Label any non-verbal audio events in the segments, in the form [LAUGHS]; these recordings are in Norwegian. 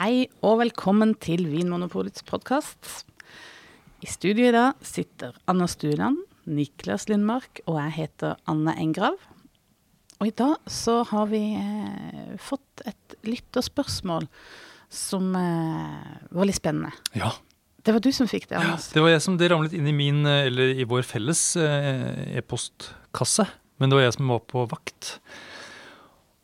Hei og velkommen til Vinmonopolets podkast. I studio i dag sitter Anna Stuland, Niklas Lindmark og jeg heter Anne Engrav. Og i dag så har vi eh, fått et lytterspørsmål som eh, var litt spennende. Ja. Det var du som fikk det, Anders. Det var jeg som det ramlet inn i min, eh, eller i vår felles eh, e-postkasse. Men det var jeg som var på vakt.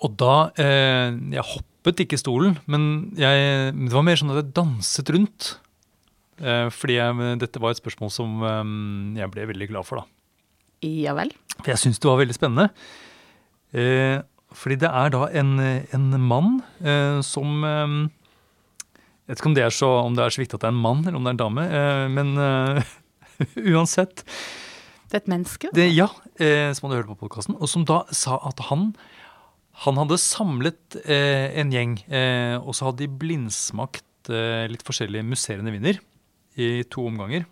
Og da eh, Jeg hoppet ikke i stolen, men jeg, det var mer sånn at jeg danset rundt. Eh, fordi jeg, dette var et spørsmål som eh, jeg ble veldig glad for, da. Ja vel. For jeg syns det var veldig spennende. Eh, fordi det er da en, en mann eh, som eh, Jeg vet ikke om det, er så, om det er så viktig at det er en mann, eller om det er en dame, eh, men [LAUGHS] uansett. Det er et menneske. Det, ja, som hadde hørt på podkasten, og som da sa at han han hadde samlet eh, en gjeng, eh, og så hadde de blindsmakt eh, litt forskjellige musserende viner i to omganger.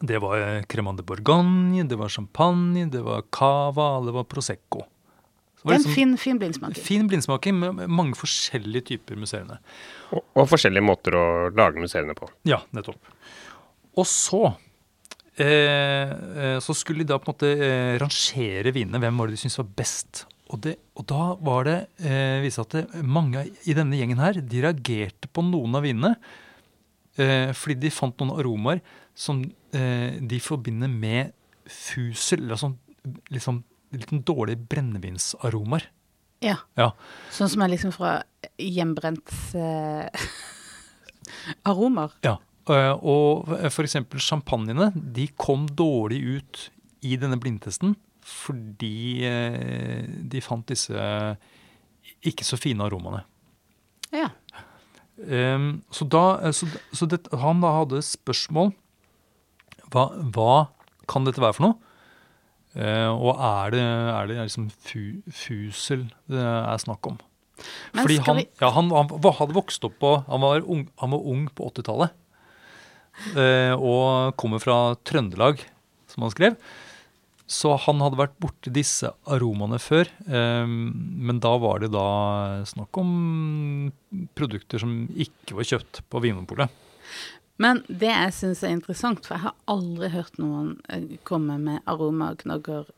Det var Cremande Cremant de Bourgogne, det var champagne, det var cava, det var prosecco. Det var en liksom fin, fin blindsmaking. fin blindsmaking med mange forskjellige typer musserende. Og, og forskjellige måter å lage musserende på. Ja, nettopp. Og så eh, eh, så skulle de da på en måte eh, rangere vinene. Hvem var det de syntes var best? Og, det, og da var det eh, viste at det, mange i denne gjengen her, de reagerte på noen av vinene. Eh, fordi de fant noen aromaer som eh, de forbinder med fusel. Eller sånn liksom, sånn dårlige brennevinsaromaer. Ja. Ja. Sånn som er liksom fra hjemmebrent eh, [LAUGHS] aromer. Ja, eh, og eksempel champagnene, de kom dårlig ut i denne blindtesten fordi eh, de fant disse ikke så fine aromaene. Ja. Um, så da, eh, så, så det, han da hadde spørsmål hva, hva kan dette være for noe? Uh, og er det, er det liksom fu, fusel det er snakk om? Men Fordi han, vi ja, han, han hadde vokst opp på Han var ung, han var ung på 80-tallet. Uh, og kommer fra Trøndelag, som han skrev. Så han hadde vært borti disse aromaene før. Eh, men da var det da snakk om produkter som ikke var kjøpt på Vinmonopolet. Men det jeg syns er interessant, for jeg har aldri hørt noen eh, komme med aromaknagger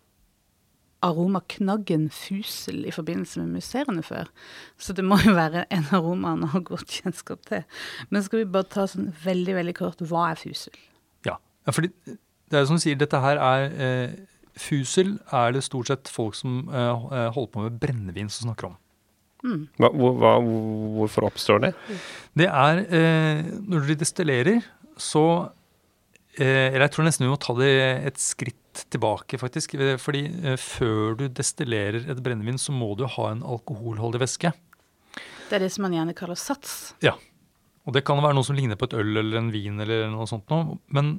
Aromaknaggen fusel i forbindelse med museene før. Så det må jo være en aroma han har godt kjennskap til. Men skal vi bare ta sånn veldig, veldig kort hva er fusel? Ja, ja fordi det er jo som du sier, dette her er eh, Fusel er det stort sett folk som eh, holder på med brennevin som snakker om. Hva, hva, hvorfor oppstår det? Det er eh, Når de destillerer, så eh, Eller jeg tror nesten vi må ta det et skritt tilbake, faktisk. Eh, Fordi eh, før du destillerer et brennevin, så må du ha en alkoholholdig væske. Det er det som man gjerne kaller sats. Ja. Og det kan være noe som ligner på et øl eller en vin eller noe sånt noe. Men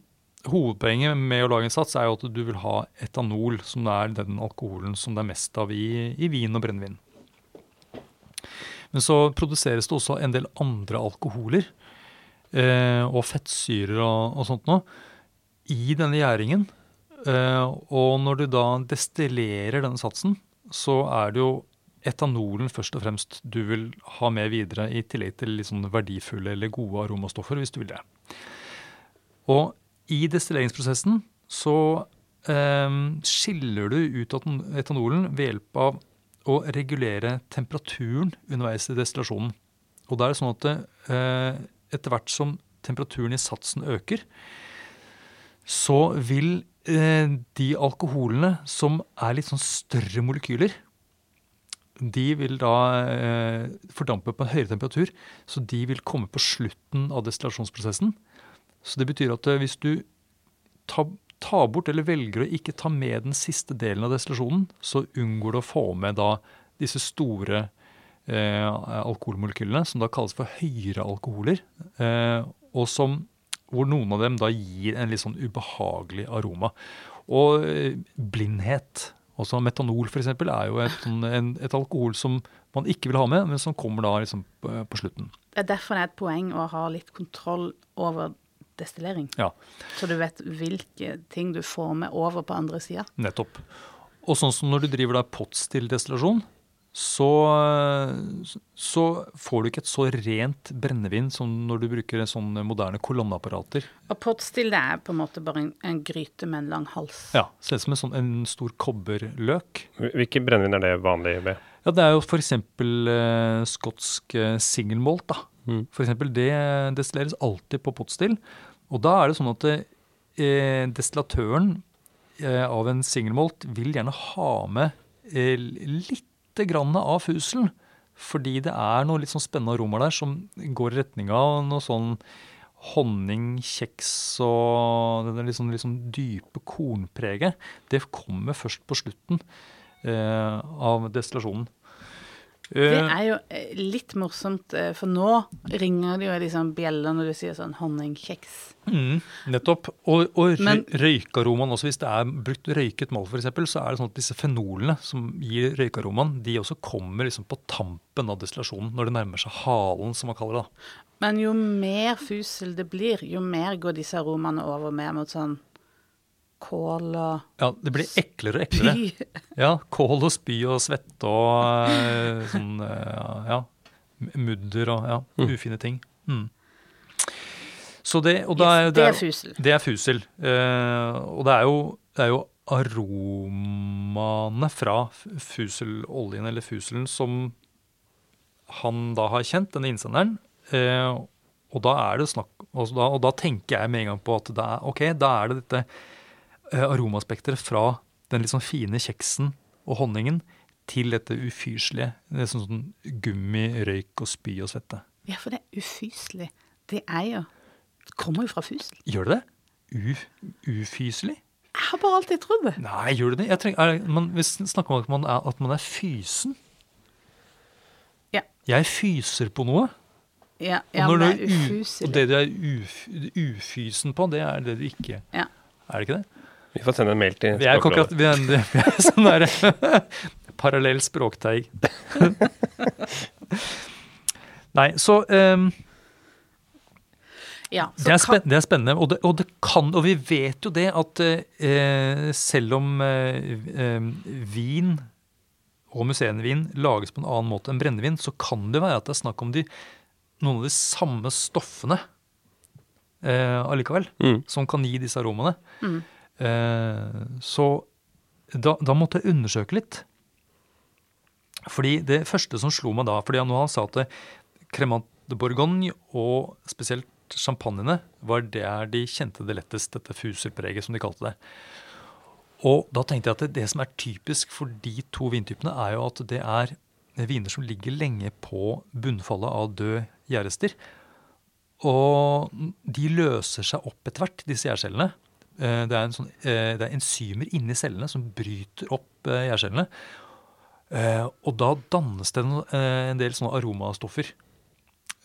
hovedpoenget med å lage en sats er jo at du vil ha etanol, som er den alkoholen som det er mest av i, i vin og brennevin. Men så produseres det også en del andre alkoholer eh, og fettsyrer og, og sånt noe i denne gjæringen. Eh, og når du da destillerer denne satsen, så er det jo etanolen først og fremst du vil ha med videre, i tillegg til sånn verdifulle eller gode aromastoffer, hvis du vil det. Og i destilleringsprosessen så eh, skiller du ut etanolen ved hjelp av å regulere temperaturen underveis i destillasjonen. Og da er det sånn at eh, etter hvert som temperaturen i satsen øker, så vil eh, de alkoholene som er litt sånn større molekyler, de vil da eh, fordampe på en høyere temperatur, så de vil komme på slutten av destillasjonsprosessen. Så det betyr at eh, hvis du tar, tar bort eller velger å ikke ta med den siste delen av destillasjonen, så unngår du å få med da disse store eh, alkoholmolekylene, som da kalles for høyere alkoholer, eh, og som, hvor noen av dem da gir en litt sånn ubehagelig aroma. Og eh, blindhet. Også metanol for eksempel, er jo et, sånn- en, et alkohol som man ikke vil ha med, men som kommer da liksom på, på slutten. Det er derfor det er et poeng å ha litt kontroll over destillering. Ja, Så du vet hvilke ting du får med over på andre sida. nettopp. Og sånn som når du driver da potstill-destillasjon, så, så får du ikke et så rent brennevin som når du bruker sånne moderne kolonneapparater. Og potstill det er på en måte bare en, en gryte med en lang hals. Ja, Ser ut som en, sånn, en stor kobberløk. Hvilke brennevin er det vanlig med? Ja, Det er jo f.eks. Eh, skotsk eh, single malt. da. Mm. For eksempel, det destilleres alltid på potstill. Og da er det sånn at eh, destillatøren eh, av en single malt vil gjerne ha med eh, litt grann av fuselen. Fordi det er noe litt sånn spennende aromaer der som går i retning av noe sånn honning, kjeks og det litt sånn dype kornpreget. Det kommer først på slutten eh, av destillasjonen. Det Eh, er jo eh, litt morsomt, eh, for nå ringer det jo liksom bjeller når du sier sånn honningkjeks. Mm, nettopp. Og, og Men- røykaromaen også. Hvis det er brukt røyket malt, f.eks., så er det sånn at disse fenolene som gir røykaromaen, de også kommer liksom på tampen av destillasjonen, når det nærmer seg halen, som man kaller det. Men jo mer fusel det blir, jo mer går disse aromaene over mer mot sånn kål og Ja, Det blir eklere og eklere. Ja, Kål og spy og svette og eh, sånn eh, ja, mudder og ja, ufine ting. Mm. Så det, og da er, det det er fusel. Det er fusel. Eh, og det er jo, det er jo aromaene fra fuseloljen eller fuselen som han da har kjent, denne innsenderen. Eh, og da er det snakk og da, og da tenker jeg med en gang på at det er, ok, da er det dette aromaspekteret fra den litt sånn fine kjeksen og honningen til dette ufyselige. Det er sånn, sånn gummi, røyk og spy og svette. Ja, for det er ufyselig. Det er jo Det kommer jo fra fusel. Gjør det det? U, ufyselig? Jeg har bare alltid trodd det. Nei, gjør det det? Jeg trenger, er, man, vi snakker om at man, er, at man er fysen. Ja. Jeg fyser på noe. Ja, ja men det er ufyselig. og det du er uf, ufysen på, det er det du ikke Ja. Er det ikke det? Vi får sende en mail til Vi er akkurat Språkrådet. vi er, vi er [LAUGHS] sånn der [LAUGHS] parallell språkteig. [LAUGHS] Nei, så um, Ja, så det, er kan- det er spennende. Og det, og det kan, og vi vet jo det at eh, selv om eh, vin og museumsvin lages på en annen måte enn brennevin, så kan det være at det er snakk om de, noen av de samme stoffene eh, allikevel, Mm. som kan gi disse aromaene. Mm. Eh, så da, da måtte jeg undersøke litt. Fordi det første som slo meg da fordi han, sa at Cremant de Bourgogne og spesielt champagnene var der de kjente det lettest, dette fuserpreget, som de kalte det. Og da tenkte jeg at det, som er typisk for de to vintypene, er jo at det er viner som ligger lenge på bunnfallet av døde gjærester. Og de løser seg opp etter hvert, disse gjærcellene. Eh, Det er, en sånn, eh, det er enzymer inni cellene som bryter opp gjærcellene. Eh, Og da dannes det en, del sånne aromastoffer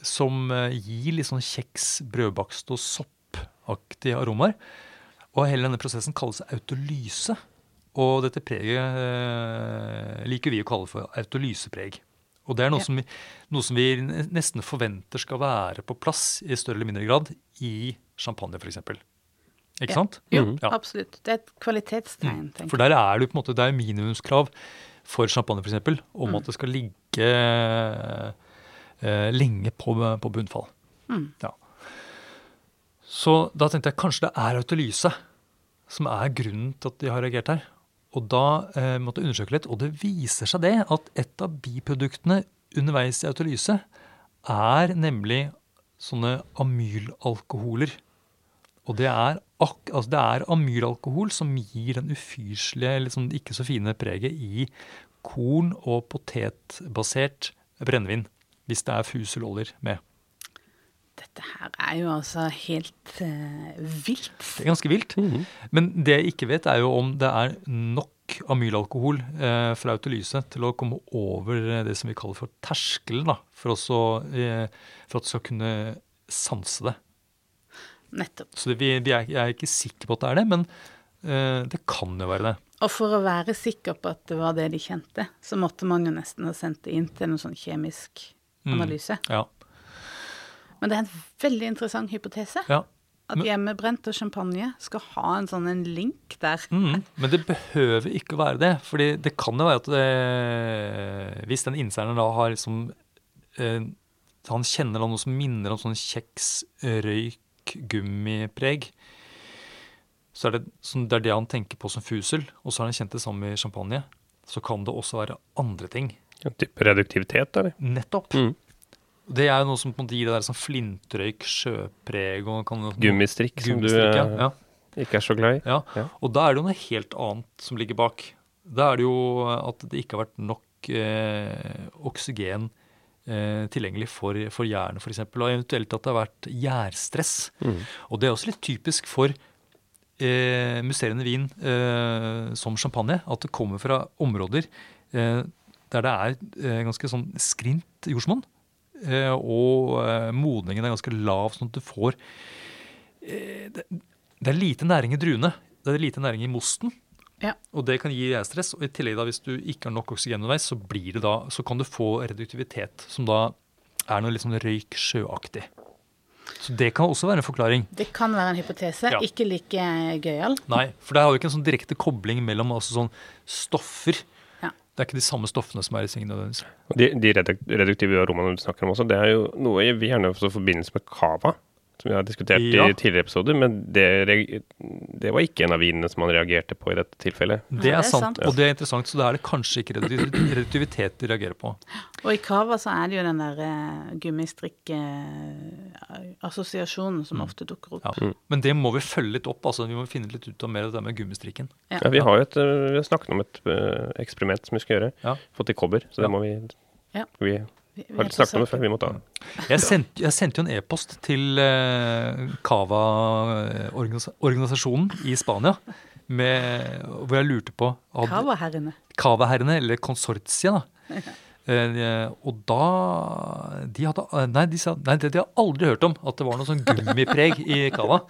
som gir litt sånn kjeks, brødbakst og soppaktige aromaer. Og hele denne prosessen kalles autolyse. Og dette preget liker vi å kalle for autolysepreg. Og det er noe, Ja. som vi, noe som vi nesten forventer skal være på plass i større eller mindre grad i champagne, f.eks. Ikke Ja. sant? Jo, Mm. Ja. absolutt. Det er et kvalitetstegn, tenker jeg. For der er det på en måte, det er minimumskrav for champagne eksempel, om Mm. at det skal ligge eh, lenge på, på bunnfall. Mm. Ja. Så da tenkte jeg kanskje det er autolyse som er grunnen til at de har reagert her. Og da eh, måtte jeg undersøke litt, og det viser seg det at et av biproduktene underveis i autolyse er nemlig sånne amylalkoholer. Og det er, ak altså det er amylalkohol som gir den ufyselige, liksom ikke så fine preget i korn- og potetbasert brennevin. Hvis det er fuseloljer med. Dette her er jo altså helt uh, vilt. Det er ganske vilt. Men det jeg ikke vet, er jo om det er nok amylalkohol eh, fra autolyse til å komme over eh, det som vi kaller for terskelen, da, for, også, eh, for at du skal kunne sanse det. Nettopp. Så det, vi, vi er, jeg er ikke sikker på at det er det, men uh, det kan jo være det. Og for å være sikker på at det var det de kjente, så måtte man jo nesten ha sendt det inn til noen sånn kjemisk Mm. analyse. Ja. Men det er en veldig interessant hypotese. ja. At hjemmebrent og champagne skal ha en sånn en link der. Mm, men det behøver ikke å være det. fordi det kan jo være at det, hvis den innseieren da har liksom eh, Han kjenner noe som minner om sånn kjeks, røyk, gummipreg. Så er det, så det er det han tenker på som fusel, og så har han kjent det samme i champagne. Så kan det også være andre ting. En type reduktivitet, eller? Nettopp. Mm. Det er noe som på en måte gir det der sånn flintrøyk, sjøpreg og kan, Gummistrikk, som du ja. eh, ja. ikke er så glad i. Ja, Ja. og da er det jo noe helt annet som ligger bak. Da er det jo at det ikke har vært nok eh, oksygen eh, tilgjengelig for, for hjernen f.eks. Og eventuelt at det har vært gjærstress. Mm. Og det er også litt typisk for eh, musserende vin eh, som champagne. At det kommer fra områder eh, der det er eh, ganske sånn skrint jordsmonn. Eh, og eh, modningen er ganske lav, sånn at du får eh, det, det er lite næring i druene. Det er lite næring i mosten. Ja. Og det kan gi stress. Og i tillegg da, hvis du ikke har nok oksygen underveis, så, blir det da, så kan du få reduktivitet, som da er noe litt sånn røyk sjøaktig. Så det kan også være en forklaring. Det kan være en hypotese. Ja. Ikke like gøyal. Nei, for det har jo ikke en sånn direkte kobling mellom altså sånn stoffer. Ja. Det er ikke de samme stoffene som er i sving De, de reduktive aromaene du snakker om også, det er jo noe vi gjerne også forbindes med cava. Som vi har diskutert Ja. i tidligere episoder, men det, det var ikke en av vinene som man reagerte på i dette tilfellet. Det er sant, og det er interessant, så da er det kanskje ikke redu- reduktivitet de reagerer på. Og i cava så er det jo den der eh, gummistrikk-assosiasjonen som ofte dukker opp. Ja. Men det må vi følge litt opp. altså Vi må finne litt ut av mer av det med gummistrikken. Ja. Ja, vi har jo et, øh, vi har snakket om et eksperiment som vi skal gjøre. Ja. Fått i kobber, så Ja. det må vi Ja. Vi Vi- vi har ikke snakket om det før, vi må ta den. Jeg sendte, jeg sendte jo en e-post til eh, Cava-organisasjonen i Spania. Med, hvor jeg lurte på Cava-herrene. Cava-herrene, eller konsortiet, da. Eh, og da de hadde, eh, nei, de sa, nei, det de har aldri hørt om. At det var noe sånn gummipreg i cava.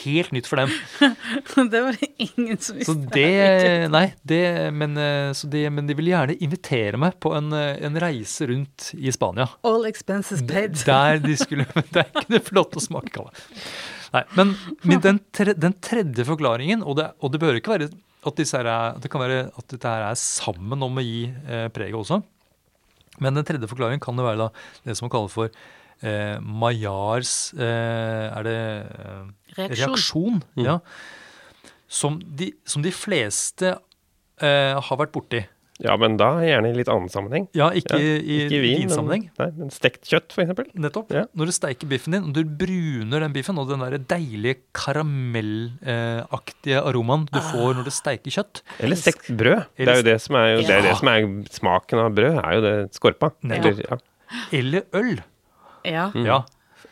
Helt nytt for dem. [LAUGHS] det var det ingen som visste. Så det, nei, det, men, eh, så det, men de ville gjerne invitere meg på en, en reise rundt i Spania. All expenses paid. Der de skulle [LAUGHS] Der kunne få lov til å smake cava. Nei, men, men den, tre, den tredje forklaringen, og det, og det bør ikke være at, er, at det kan være at dette her er sammen om å gi eh, preget også. Men den tredje forklaringen kan jo være da det som man kaller for eh, Maillards eh, Er det eh, Reaksjon. reaksjon? Ja. Som de, som de fleste eh, har vært borti. Ja, men da gjerne i litt annen sammenheng. Ja, ikke Ja, i, ikke i vin, vinsammenheng. Men, nei, men stekt kjøtt, for eksempel. Nettopp. Ja. Når du steiker biffen din, og du bruner den biffen, og den der deilige karamellaktige aromaen du får når du steiker kjøtt Eller stekt brød. Det er jo det som er, jo, det, er det som er smaken av brød, er jo det skorpa. Nettopp. Eller, ja, Eller øl. Ja, Ja.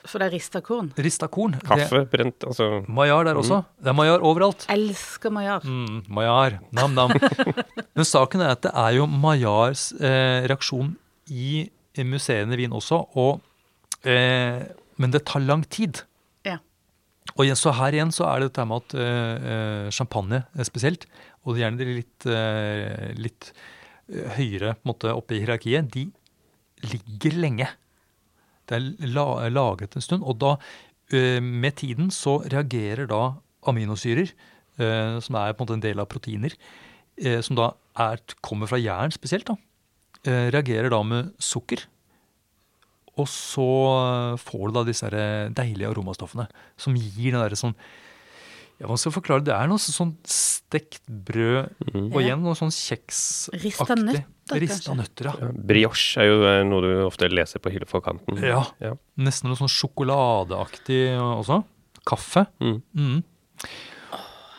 For det er rista korn. Rista korn. Det- kaffe, brent, altså Maillard der også. Det er Maillard overalt. Elsker Maillard. Mm, Maillard. Nam-nam. [LAUGHS] Men saken er at det er jo Maillards eh, reaksjon i museene i Wien også, og, eh, men det tar lang tid. Ja. Og så her igjen så er det dette med at eh, champagne eh, spesielt, og gjerne de litt, eh, litt eh, høyere på en måte, oppe i hierarkiet, de ligger lenge. Det er la, lagret en stund, og da eh, med tiden så reagerer da aminosyrer, eh, som er på en måte en del av proteiner, eh, som da er, kommer fra jern spesielt, da, reagerer da med sukker. Og så får du da disse deilige aromastoffene som gir den derre sånn ja, Hva skal jeg forklare? Det er noe sånn stekt brød og igjen noe sånn kjeksaktig. Rista nøtter, Rista nøtter, ja. ja, brioche er jo eh, noe du ofte leser på hylleforkanten. for kanten. Ja. Ja. Nesten noe sånn sjokoladeaktig også. Kaffe. Mm. Mm.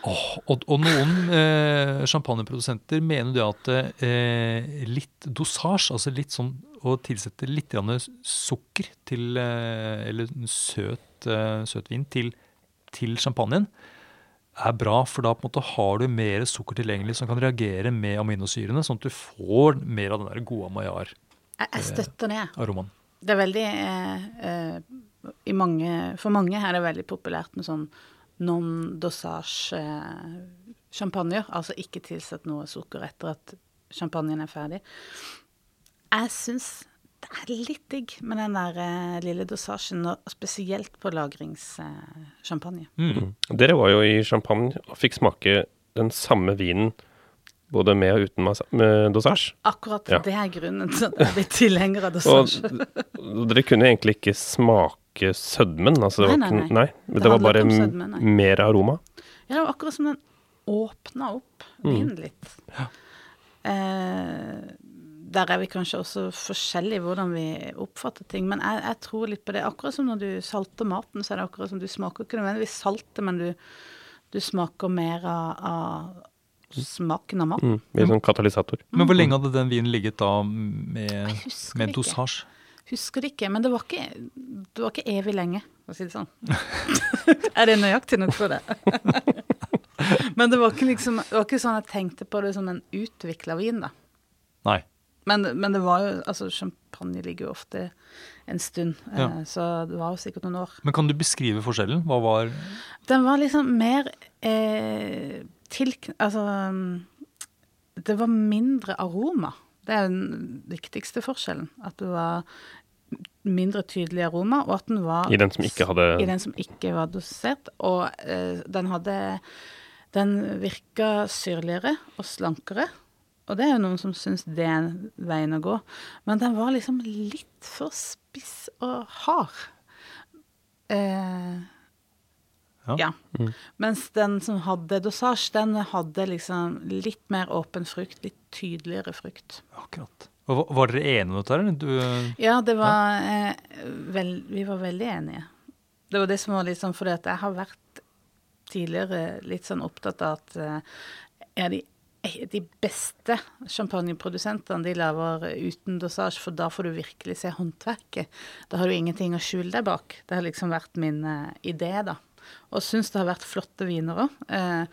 Oh, og, og noen eh, champagneprodusenter mener det at eh, litt dosasje, altså litt sånn å tilsette litt sukker til eh, Eller søt, eh, søt vin til, til champagnen, er bra, for da på en måte har du mer sukker tilgjengelig som kan reagere med aminosyrene, sånn at du får mer av den der gode Maillard-aromaen. Jeg, jeg støtter det. Det er veldig eh, eh, i mange, For mange er det veldig populært med sånn non-dosage eh, champagner. Altså ikke tilsett noe sukker etter at champagnen er ferdig. Jeg syns det er litt digg med den der eh, lille dosasjen, og spesielt på lagringssjampanje. Mm. Dere var jo i Champagne og fikk smake den samme vinen både med og uten med dosasje. Akkurat Ja. det er grunnen til at jeg er blitt tilhenger av [LAUGHS] Og dosasje. dere kunne egentlig ikke smake sødmen. Altså, det Nei, var nei, nei. nei. Det, Det var bare ikke om m- sødme, nei. mer aroma. Ja, det var akkurat som den åpna opp vinen litt. Eh, der er vi kanskje også forskjellige i hvordan vi oppfatter ting, men jeg, jeg tror litt på det. Akkurat som når du salter maten, så er det akkurat som du smaker ikke nødvendigvis saltet, men du, du smaker mer av, av smaken av maten. Mm. mer som katalysator. Men hvor lenge hadde den vinen ligget da med, med dosasje? Husker det ikke, men det var ikke, det var ikke evig lenge, for å si det sånn. [LAUGHS] er det nøyaktig nok for det? [LAUGHS] men det var, ikke liksom, det var ikke sånn jeg tenkte på det som en utvikla vin, da. Nei. Men, men det var jo Altså, champagne ligger jo ofte en stund, eh, Ja. så det var jo sikkert noen år. Men kan du beskrive forskjellen? Hva var Den var liksom mer eh, tilkn... Altså Det var mindre aroma. Det er den viktigste forskjellen. At det var mindre tydelig aroma, og at den var I den som ikke hadde I den som ikke var dosert. Og eh, den hadde Den virka syrligere og slankere. Og det er jo noen som syns det er veien å gå. Men den var liksom litt for spiss og hard. Eh, Ja. ja. Mens den som hadde dosasje, den hadde liksom litt mer åpen frukt. Litt tydeligere frukt. Akkurat. Og var- dere enige om dette? eller? Du, Ja, det var eh, vel, Vi var veldig enige. Det var det som var litt sånn fordi at jeg har vært tidligere litt sånn opptatt av at eh, er de, de beste champagneprodusentene de lager uten dosasje, for da får du virkelig se håndverket. Da har du ingenting å skjule deg bak. Det har liksom vært min uh, idé, da. Og syns det har vært flotte viner òg. Uh,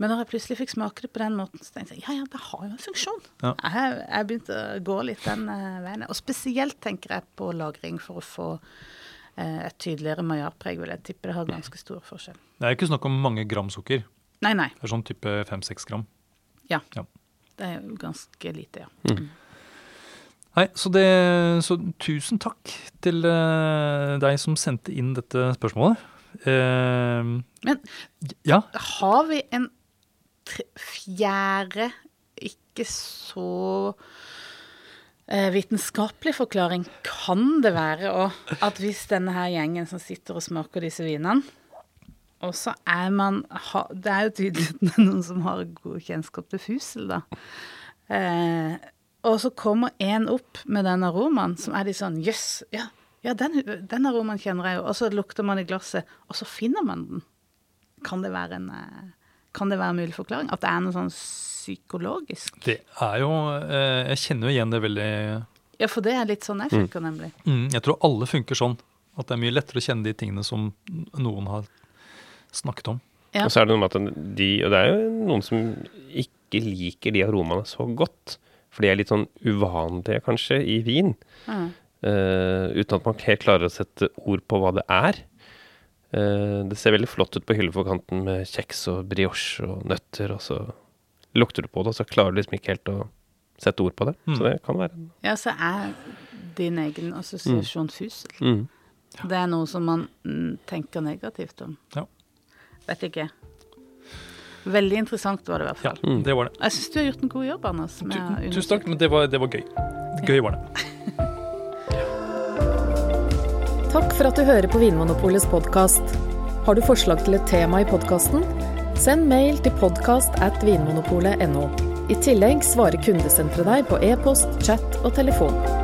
men når jeg plutselig fikk smake det på den måten, så tenkte jeg ja, ja, det har jo en funksjon. Ja. Jeg, jeg begynte å gå litt den uh, veien. Og spesielt tenker jeg på lagring for å få eh, et tydeligere maillarpreg, vil jeg tippe. Det har ganske stor forskjell. det er ikke snakk om mange gram sukker. Nei, nei. Det er sånn type 5-6 gram. Ja. Ja. Det er jo ganske lite, ja. Nei, så, det, så tusen takk til eh, deg som sendte inn dette spørsmålet. Eh, Men ja, har vi en tre, fjerde, ikke så eh, vitenskapelig forklaring? Kan det være òg at hvis denne her gjengen som sitter og smaker disse vinene, og så er man ha, Det er jo tydelig at det er noen som har god kjennskap til fusel, da. Eh, og så kommer én opp med den aromaen som er litt sånn Jøss, ja, ja den, den aromaen kjenner jeg jo. Og så lukter man i glasset, og så finner man den. Kan det være en eh, Kan det være en mulig forklaring? At det er noe sånn psykologisk? det er jo eh, Jeg kjenner jo igjen det veldig Ja, for det er litt sånn jeg funker, nemlig. mm, Jeg tror alle funker sånn. At det er mye lettere å kjenne de tingene som noen har snakket om. Ja. Og så er det noe med at de Og det er jo noen som ikke liker de aromaene så godt. For de er litt sånn uvanlige, kanskje, i vin. Mm. Uh, uten at man helt klarer å sette ord på hva det er. Uh, det ser veldig flott ut på hylleforkanten med kjeks og brioche og nøtter, og så lukter du på det, og så klarer du liksom ikke helt å sette ord på det. Mm. Så det kan være en ja, så er din egen assosiasjon fusel. mm. Det er noe som man mm, tenker negativt om. Ja. Vet ikke. Veldig interessant var det i hvert fall. Ja, det var det. Jeg syns du har gjort en god jobb, Anders. Tusen takk, men det var, det var gøy. Gøy var det. [LAUGHS] Takk for at du hører på Vinmonopolets podkast. Har du forslag til et tema i podkasten? Send mail til podkast at vinmonopolet.no. I tillegg svarer kundesenteret deg på e-post, chat og telefon.